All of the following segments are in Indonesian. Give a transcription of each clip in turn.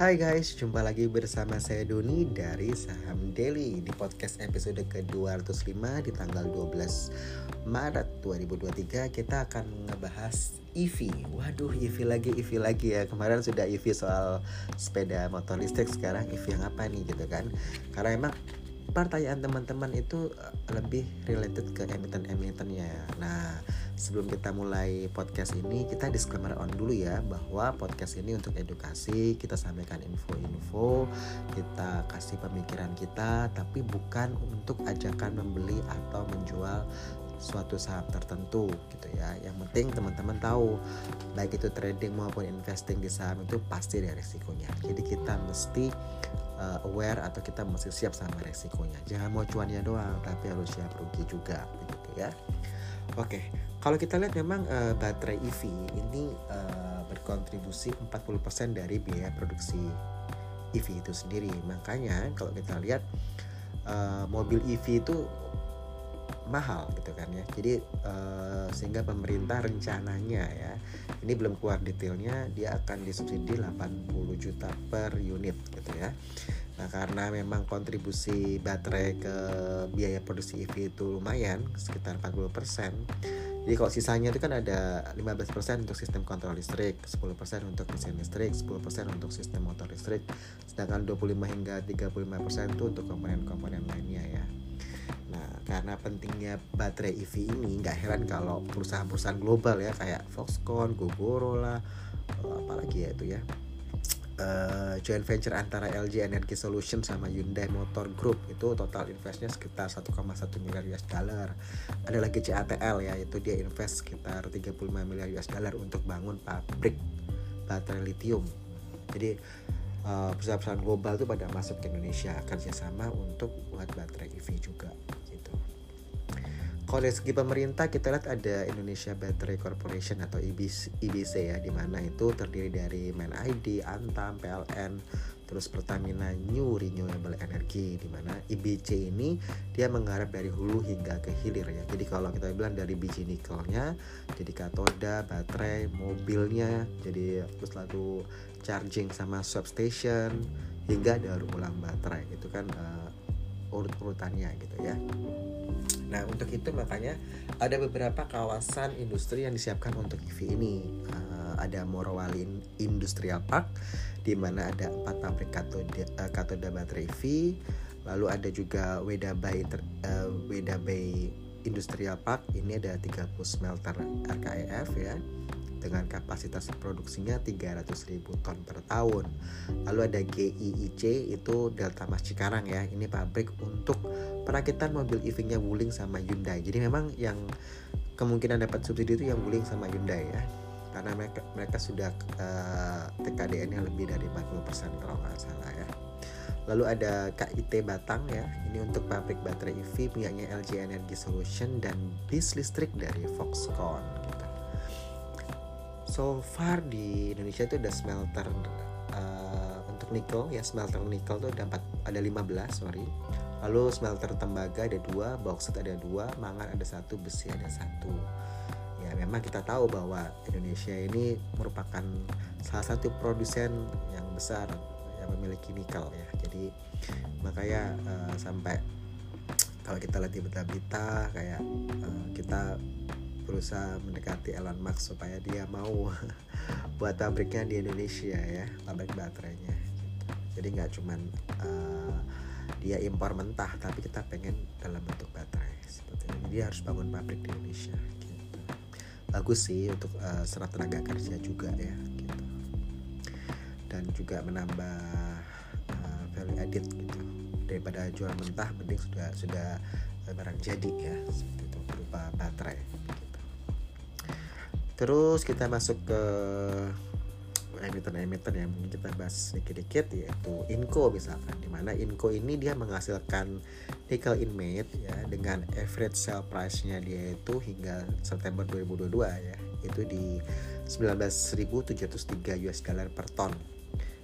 Hai guys, jumpa lagi bersama saya Doni dari Saham Daily di podcast episode ke-205 di tanggal 12 Maret 2023 kita akan ngebahas EV. Waduh, EV lagi, EV lagi ya. Kemarin sudah EV soal sepeda motor listrik, sekarang EV yang apa nih gitu kan. Karena emang pertanyaan teman-teman itu lebih related ke emiten-emitennya. Nah, sebelum kita mulai podcast ini, kita disclaimer on dulu ya bahwa podcast ini untuk edukasi, kita sampaikan info-info, kita kasih pemikiran kita, tapi bukan untuk ajakan membeli atau menjual suatu saham tertentu gitu ya. Yang penting teman-teman tahu baik itu trading maupun investing di saham itu pasti ada resikonya. Jadi kita mesti uh, aware atau kita mesti siap sama resikonya. Jangan mau cuannya doang, tapi harus siap rugi juga begitu ya. Oke, kalau kita lihat memang uh, baterai EV ini uh, berkontribusi 40% dari biaya produksi EV itu sendiri. Makanya kalau kita lihat uh, mobil EV itu mahal gitu kan ya jadi uh, sehingga pemerintah rencananya ya ini belum keluar detailnya dia akan disubsidi 80 juta per unit gitu ya nah karena memang kontribusi baterai ke biaya produksi EV itu lumayan sekitar 40 persen jadi kalau sisanya itu kan ada 15% untuk sistem kontrol listrik, 10% untuk mesin listrik, 10% untuk sistem motor listrik, sedangkan 25 hingga 35% itu untuk komponen-komponen lainnya ya. Nah, karena pentingnya baterai EV ini nggak heran kalau perusahaan-perusahaan global ya kayak Foxconn, Gogoro lah, eh, apalagi ya itu ya. Uh, joint venture antara LG Energy Solution sama Hyundai Motor Group itu total investnya sekitar 1,1 miliar US dollar. Ada lagi CATL ya, itu dia invest sekitar 35 miliar US dollar untuk bangun pabrik baterai lithium. Jadi uh, perusahaan-perusahaan global itu pada masuk ke Indonesia kerjasama untuk buat baterai EV juga kalau dari segi pemerintah kita lihat ada Indonesia Battery Corporation atau IBC, IBC ya di mana itu terdiri dari Main ID, Antam, PLN, terus Pertamina New Renewable Energy di mana IBC ini dia menggarap dari hulu hingga ke hilir ya. Jadi kalau kita bilang dari biji nikelnya, jadi katoda, baterai, mobilnya, jadi terus lalu charging sama substation hingga daur ulang baterai itu kan uh, urut-urutannya gitu ya. Nah, untuk itu makanya ada beberapa kawasan industri yang disiapkan untuk EV ini. Uh, ada Morowali Industrial Park di mana ada empat pabrik katoda, uh, katoda baterai EV. Lalu ada juga Weda Bay uh, Weda Bay Industrial Park. Ini ada 30 smelter RKEF ya dengan kapasitas produksinya 300.000 ton per tahun. Lalu ada GIIC itu Delta Mas Cikarang ya. Ini pabrik untuk perakitan mobil EV-nya Wuling sama Hyundai. Jadi memang yang kemungkinan dapat subsidi itu yang Wuling sama Hyundai ya. Karena mereka mereka sudah uh, eh, TKDN-nya lebih dari 40% kalau nggak salah ya. Lalu ada KIT Batang ya, ini untuk pabrik baterai EV punyanya LG Energy Solution dan bis listrik dari Foxconn so far di Indonesia itu ada smelter uh, untuk nikel. Ya smelter nikel tuh ada 4, ada 15 sorry. Lalu smelter tembaga ada dua bauxit ada dua mangan ada satu besi ada satu. Ya memang kita tahu bahwa Indonesia ini merupakan salah satu produsen yang besar yang memiliki nikel ya. Jadi makanya uh, sampai kalau kita lihat di berita-berita kayak uh, kita berusaha mendekati Elon Musk supaya dia mau buat pabriknya di Indonesia ya pabrik baterainya jadi nggak cuman uh, dia impor mentah tapi kita pengen dalam bentuk baterai seperti ini. Dia harus bangun pabrik di Indonesia gitu. Bagus sih untuk uh, serat tenaga kerja juga ya gitu. Dan juga menambah uh, value added gitu. Daripada jual mentah mending sudah sudah barang jadi ya seperti itu berupa baterai terus kita masuk ke emiten-emiten yang mungkin kita bahas sedikit-sedikit yaitu Inco misalkan. Di mana Inco ini dia menghasilkan nickel inmate ya dengan average sale price-nya dia itu hingga September 2022 ya. Itu di 19.703 US dollar per ton.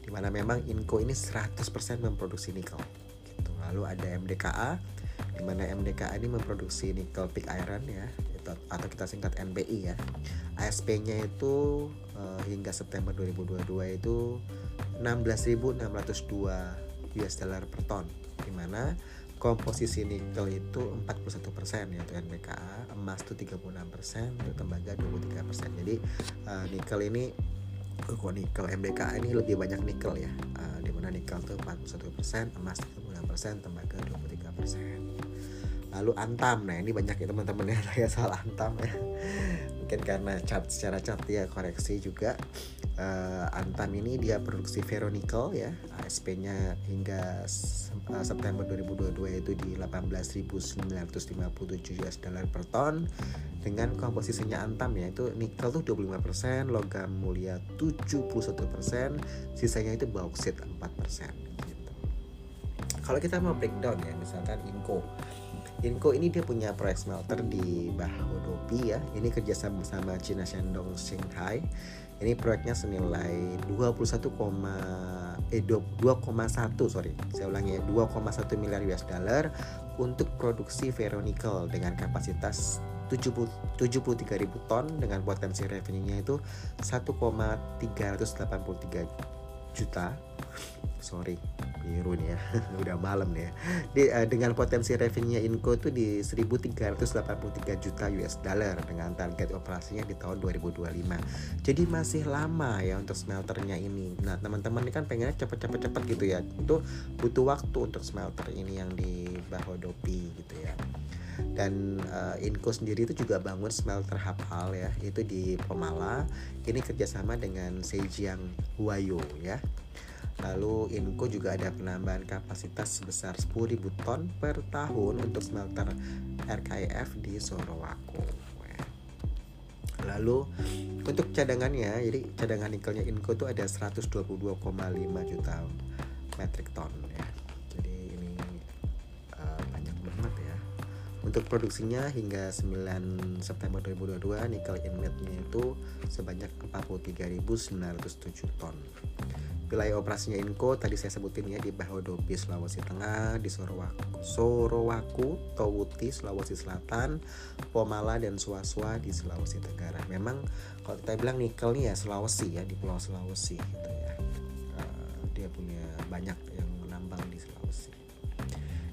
Di mana memang Inco ini 100% memproduksi nikel gitu. lalu ada MDKA di mana MDKA ini memproduksi nikel pig iron ya atau kita singkat NPI ya. ASP-nya itu uh, hingga September 2022 itu 16.602 US dollar per ton di mana komposisi nikel itu 41% yaitu NPKA, emas itu 36%, tembaga 23%. Jadi uh, nikel ini kok nikel MBKA ini lebih banyak nikel ya. Uh, di mana nikel itu 41%, emas 36%, tembaga 23%. Lalu Antam, nah ini banyak ya teman-teman ya. Saya soal Antam ya. Mungkin karena chart secara chart ya koreksi juga. Uh, Antam ini dia produksi ferronikel ya. ASP-nya hingga uh, September 2022 itu di 18.957 US dollar per ton. Dengan komposisinya Antam ya itu nikel tuh 25% logam mulia 71% sisanya itu bauksit 4% gitu. kalau kita mau breakdown ya misalkan Inco Inco ini dia punya proyek smelter di Bahodopi ya. Ini kerjasama sama China Shandong Shanghai ini proyeknya senilai 21, eh 2,1 sorry saya ulangi ya 2,1 miliar US dollar untuk produksi ferronikel dengan kapasitas 73 ribu ton dengan potensi revenue-nya itu 1,383 juta. Sorry biru nih ya. Udah malam nih ya. Di, uh, dengan potensi revenue Inco itu di 1383 juta US dollar dengan target operasinya di tahun 2025 jadi masih lama ya untuk smelternya ini. Nah teman-teman ini kan pengennya cepet-cepet-cepet gitu ya. Itu butuh waktu untuk smelter ini yang di Bahodopi gitu ya dan uh, Inco sendiri itu juga bangun smelter Hapal ya itu di Pemala. Ini kerjasama dengan Seijiang Huayo ya. Lalu Inco juga ada penambahan kapasitas sebesar 10.000 ton per tahun untuk smelter RKIF di Sorowako. Lalu untuk cadangannya, jadi cadangan nikelnya Inco itu ada 122,5 juta metric ton Untuk produksinya hingga 9 September 2022 nikel inletnya itu sebanyak 43.907 ton. Wilayah operasinya Inco tadi saya sebutin ya di Bahodopi Sulawesi Tengah di Sorowaku, Sorowaku Towuti Sulawesi Selatan Pomala dan Suasua di Sulawesi Tenggara. Memang kalau kita bilang nikel nih ya Sulawesi ya di Pulau Sulawesi gitu ya. Uh, dia punya banyak yang menambang di Sulawesi.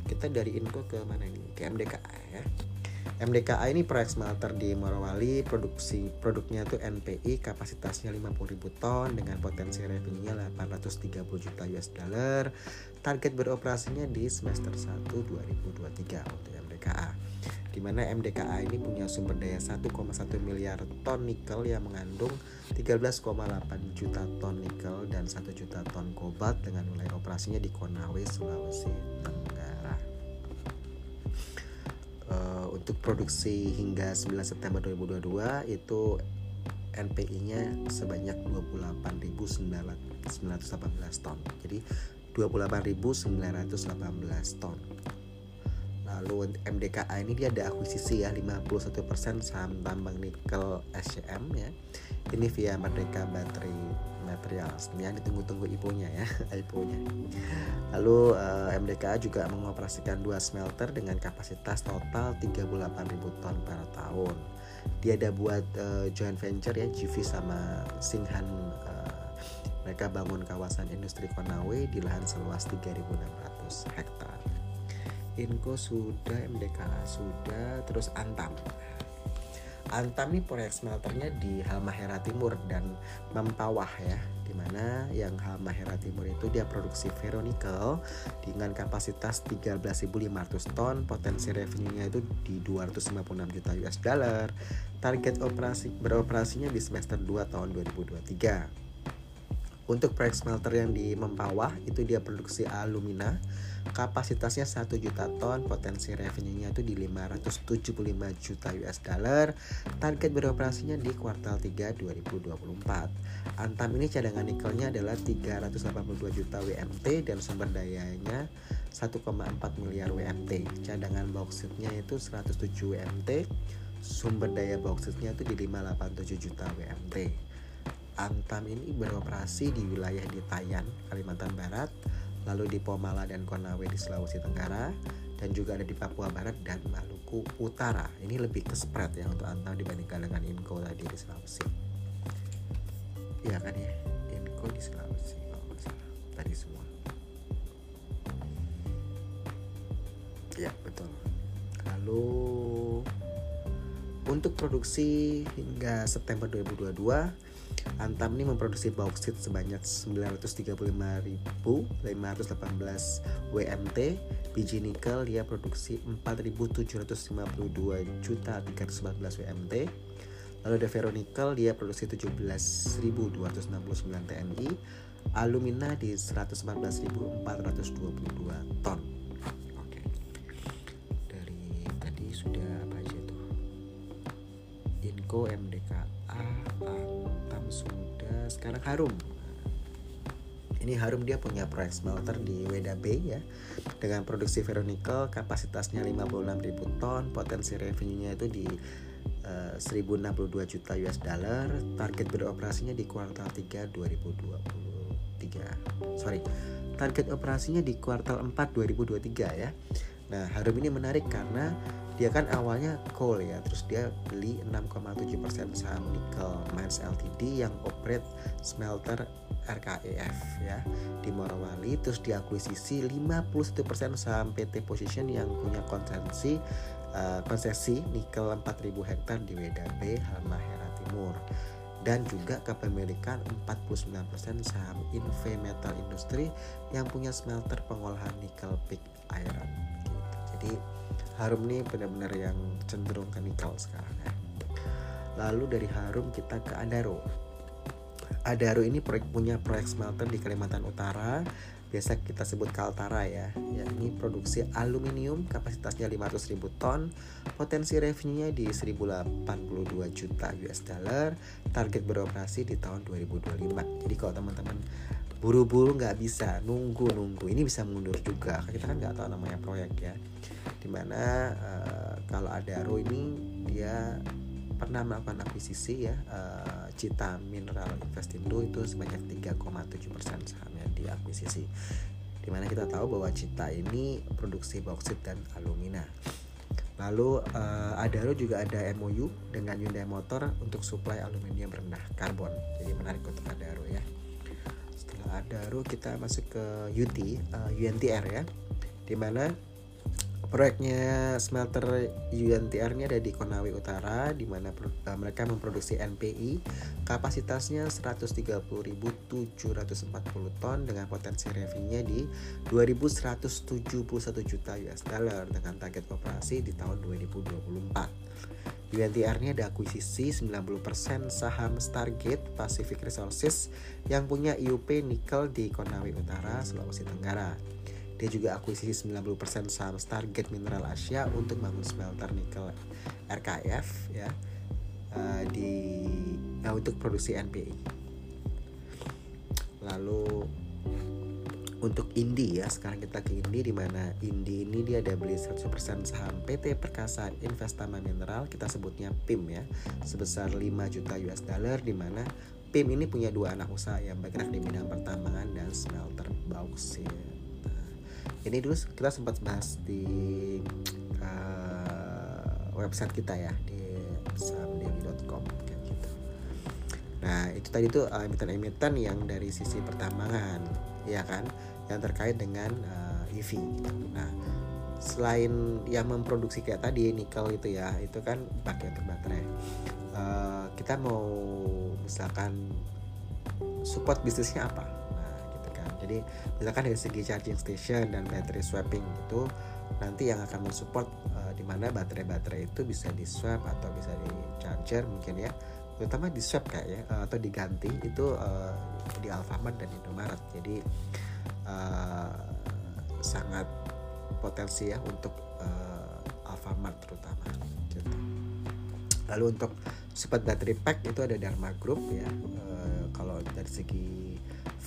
Kita dari Inco ke mana ini? Ke MDKA MDKA ini proyek smelter di Morowali, produksi produknya itu NPI, kapasitasnya 50.000 ton dengan potensi revenue-nya 830 juta US dollar. Target beroperasinya di semester 1 2023 untuk MDKA. Di mana MDKA ini punya sumber daya 1,1 miliar ton nikel yang mengandung 13,8 juta ton nikel dan 1 juta ton kobalt dengan nilai operasinya di Konawe, Sulawesi Tenggara untuk produksi hingga 9 September 2022 itu NPI-nya sebanyak 28.918 ton. Jadi 28.918 ton. Lalu MDKA ini dia ada akuisisi ya 51% saham tambang nikel SCM ya. Ini via Merdeka Battery Material. Sebenarnya ditunggu-tunggu IPO-nya ya, IPO-nya. Lalu uh, eh, MDKA juga mengoperasikan dua smelter dengan kapasitas total 38.000 ton per tahun. Dia ada buat uh, joint venture ya GV sama Singhan uh, mereka bangun kawasan industri Konawe di lahan seluas 3.600 hektar. Inco sudah, MDKA sudah, terus Antam. Antam proyek smelternya di Halmahera Timur dan Mempawah ya di mana yang Halmahera Timur itu dia produksi ferronikel dengan kapasitas 13.500 ton potensi revenue-nya itu di 256 juta US dollar. Target operasi beroperasinya di semester 2 tahun 2023 untuk proyek smelter yang di Mempawah itu dia produksi alumina. Kapasitasnya 1 juta ton potensi revenue-nya itu di 575 juta US dollar. Target beroperasinya di kuartal 3 2024 Antam ini cadangan nikelnya adalah 382 juta WMT dan sumber dayanya 1,4 miliar WMT cadangan bauxitnya itu 107 WMT sumber daya bauxitnya itu di 587 juta WMT Antam ini beroperasi di wilayah di Tayan, Kalimantan Barat, lalu di Pomala dan Konawe di Sulawesi Tenggara, dan juga ada di Papua Barat dan Maluku Utara. Ini lebih ke spread ya untuk Antam dibandingkan dengan Inco tadi di Sulawesi. Iya kan ya, Inco di Sulawesi kalau nggak salah tadi semua. Ya betul. Lalu untuk produksi hingga September 2022 Antam ini memproduksi bauksit sebanyak 935.518 WMT, biji nikel dia produksi 4.752 juta 314 WMT, lalu ada ferronikel dia produksi 17.269 TNI, alumina di 114.422 ton. Oke. Dari tadi sudah apa aja tuh? Inco MDKA sudah sekarang Harum. Ini Harum dia punya proyek smelter di Weda Bay ya. Dengan produksi ferronikel kapasitasnya 56.000 ton potensi revenue-nya itu di uh, eh, 1062 juta US dollar. Target beroperasinya di kuartal 3 2023 sorry target operasinya di kuartal 4 2023 ya. Nah Harum ini menarik karena dia kan awalnya coal ya terus dia beli 6,7% saham Nickel Mines Ltd yang operate smelter RKEF ya di Morowali terus diakuisisi 51% saham PT Position yang punya konsesi uh, konsesi nikel 4000 hektar di Wedabe Halmahera Timur dan juga kepemilikan 49% saham Inve Metal Industry yang punya smelter pengolahan nikel pig iron. Jadi Harum nih benar-benar yang cenderung nikel sekarang ya. Lalu dari Harum kita ke Adaro. Adaro ini proyek punya proyek smelter di Kalimantan Utara biasa kita sebut Kaltara ya. ini produksi aluminium kapasitasnya 500 ribu ton potensi revenue-nya di 1082 juta US dollar target beroperasi di tahun 2025 jadi kalau teman-teman buru-buru nggak bisa nunggu-nunggu ini bisa mundur juga. Kita kan nggak tahu namanya proyek ya. Di mana uh, kalau Adaro ini dia pernah melakukan akuisisi ya uh, Cita Mineral Investindo itu sebanyak 3,7% sahamnya diakuisisi di mana kita tahu bahwa Cita ini produksi bauksit dan alumina. Lalu uh, Adaro juga ada MOU dengan Hyundai Motor untuk suplai aluminium rendah karbon. Jadi menarik untuk Adaro ya setelah Adaro kita masuk ke UT uh, UNTR ya di mana Proyeknya smelter UNTR ini ada di Konawe Utara di mana uh, mereka memproduksi NPI kapasitasnya 130.740 ton dengan potensi revenue di 2.171 juta US dollar dengan target operasi di tahun 2024. UNTR ini ada akuisisi 90% saham Stargate Pacific Resources yang punya IUP nikel di Konawe Utara, Sulawesi Tenggara. Dia juga akuisisi 90% saham Stargate Mineral Asia untuk bangun smelter nikel RKF ya uh, di uh, untuk produksi NPI. Lalu untuk Indi ya sekarang kita ke Indi di mana Indi ini dia ada beli 100% saham PT Perkasa Investama Mineral. Kita sebutnya PIM ya sebesar 5 juta US dollar di mana PIM ini punya dua anak usaha yang bergerak di bidang pertambangan dan smelter bauksit. Ini dulu kita sempat bahas di uh, website kita ya di kayak gitu. Nah itu tadi tuh uh, emiten-emiten yang dari sisi pertambangan, ya kan, yang terkait dengan uh, EV. Gitu. Nah selain yang memproduksi kayak tadi nikel itu ya, itu kan pakai untuk baterai. Uh, kita mau misalkan support bisnisnya apa? jadi misalkan dari segi charging station dan battery swapping itu nanti yang akan mensupport uh, di mana baterai-baterai itu bisa di swap atau bisa di charger mungkin ya terutama di swap kayak ya uh, atau diganti itu uh, di Alfamart dan Indomaret jadi uh, sangat potensi ya untuk uh, Alfamart terutama gitu. lalu untuk support battery pack itu ada Dharma Group ya uh, kalau dari segi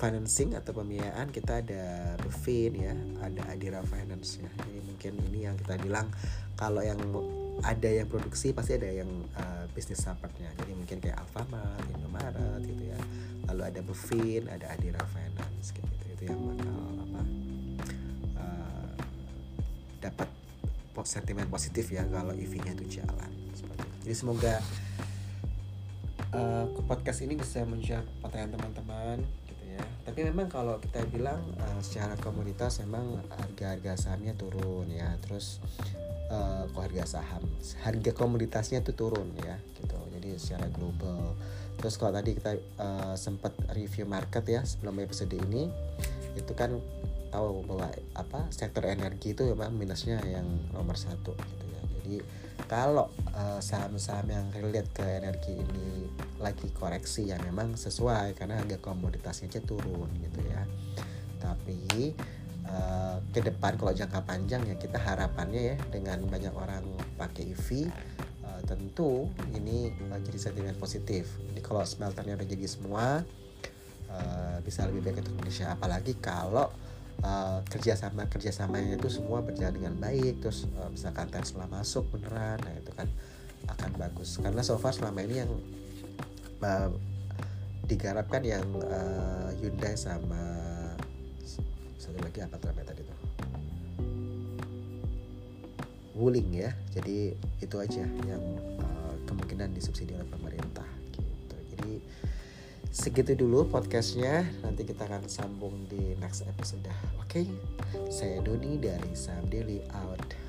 financing atau pembiayaan kita ada Bevin ya, ada Adira Finance ya. Jadi mungkin ini yang kita bilang kalau yang ada yang produksi pasti ada yang uh, bisnis supportnya. Jadi mungkin kayak Alfamart, Indomaret gitu ya. Lalu ada Bevin, ada Adira Finance gitu. Itu yang bakal apa uh, dapat sentimen positif ya kalau EV-nya itu jalan seperti itu. Jadi semoga uh, podcast ini bisa menjawab pertanyaan teman-teman gitu ya. Tapi memang kalau kita bilang uh, secara komunitas memang harga-harga sahamnya turun ya. Terus uh, kok harga saham, harga komoditasnya itu turun ya gitu. Jadi secara global. Terus kalau tadi kita uh, sempat review market ya sebelum episode ini itu kan tahu bahwa apa sektor energi itu memang minusnya yang nomor satu gitu ya jadi kalau uh, saham-saham yang relate ke energi ini lagi koreksi ya memang sesuai karena harga komoditasnya aja turun gitu ya tapi uh, ke depan kalau jangka panjang ya kita harapannya ya dengan banyak orang pakai EV uh, tentu ini uh, jadi sentimen positif. Jadi kalau smelternya udah jadi semua uh, bisa lebih baik untuk Indonesia. Apalagi kalau uh, kerjasama kerjasamanya itu semua berjalan dengan baik terus uh, misalkan Tesla masuk beneran nah itu kan akan bagus. Karena so far selama ini yang uh, digarapkan yang uh, Hyundai sama satu lagi apa namanya tadi tuh? Wuling ya. Jadi itu aja yang uh, kemungkinan disubsidi oleh pemerintah gitu. Jadi segitu dulu podcastnya. Nanti kita akan sambung di next episode oke? Okay? saya Doni dari Sam Daily out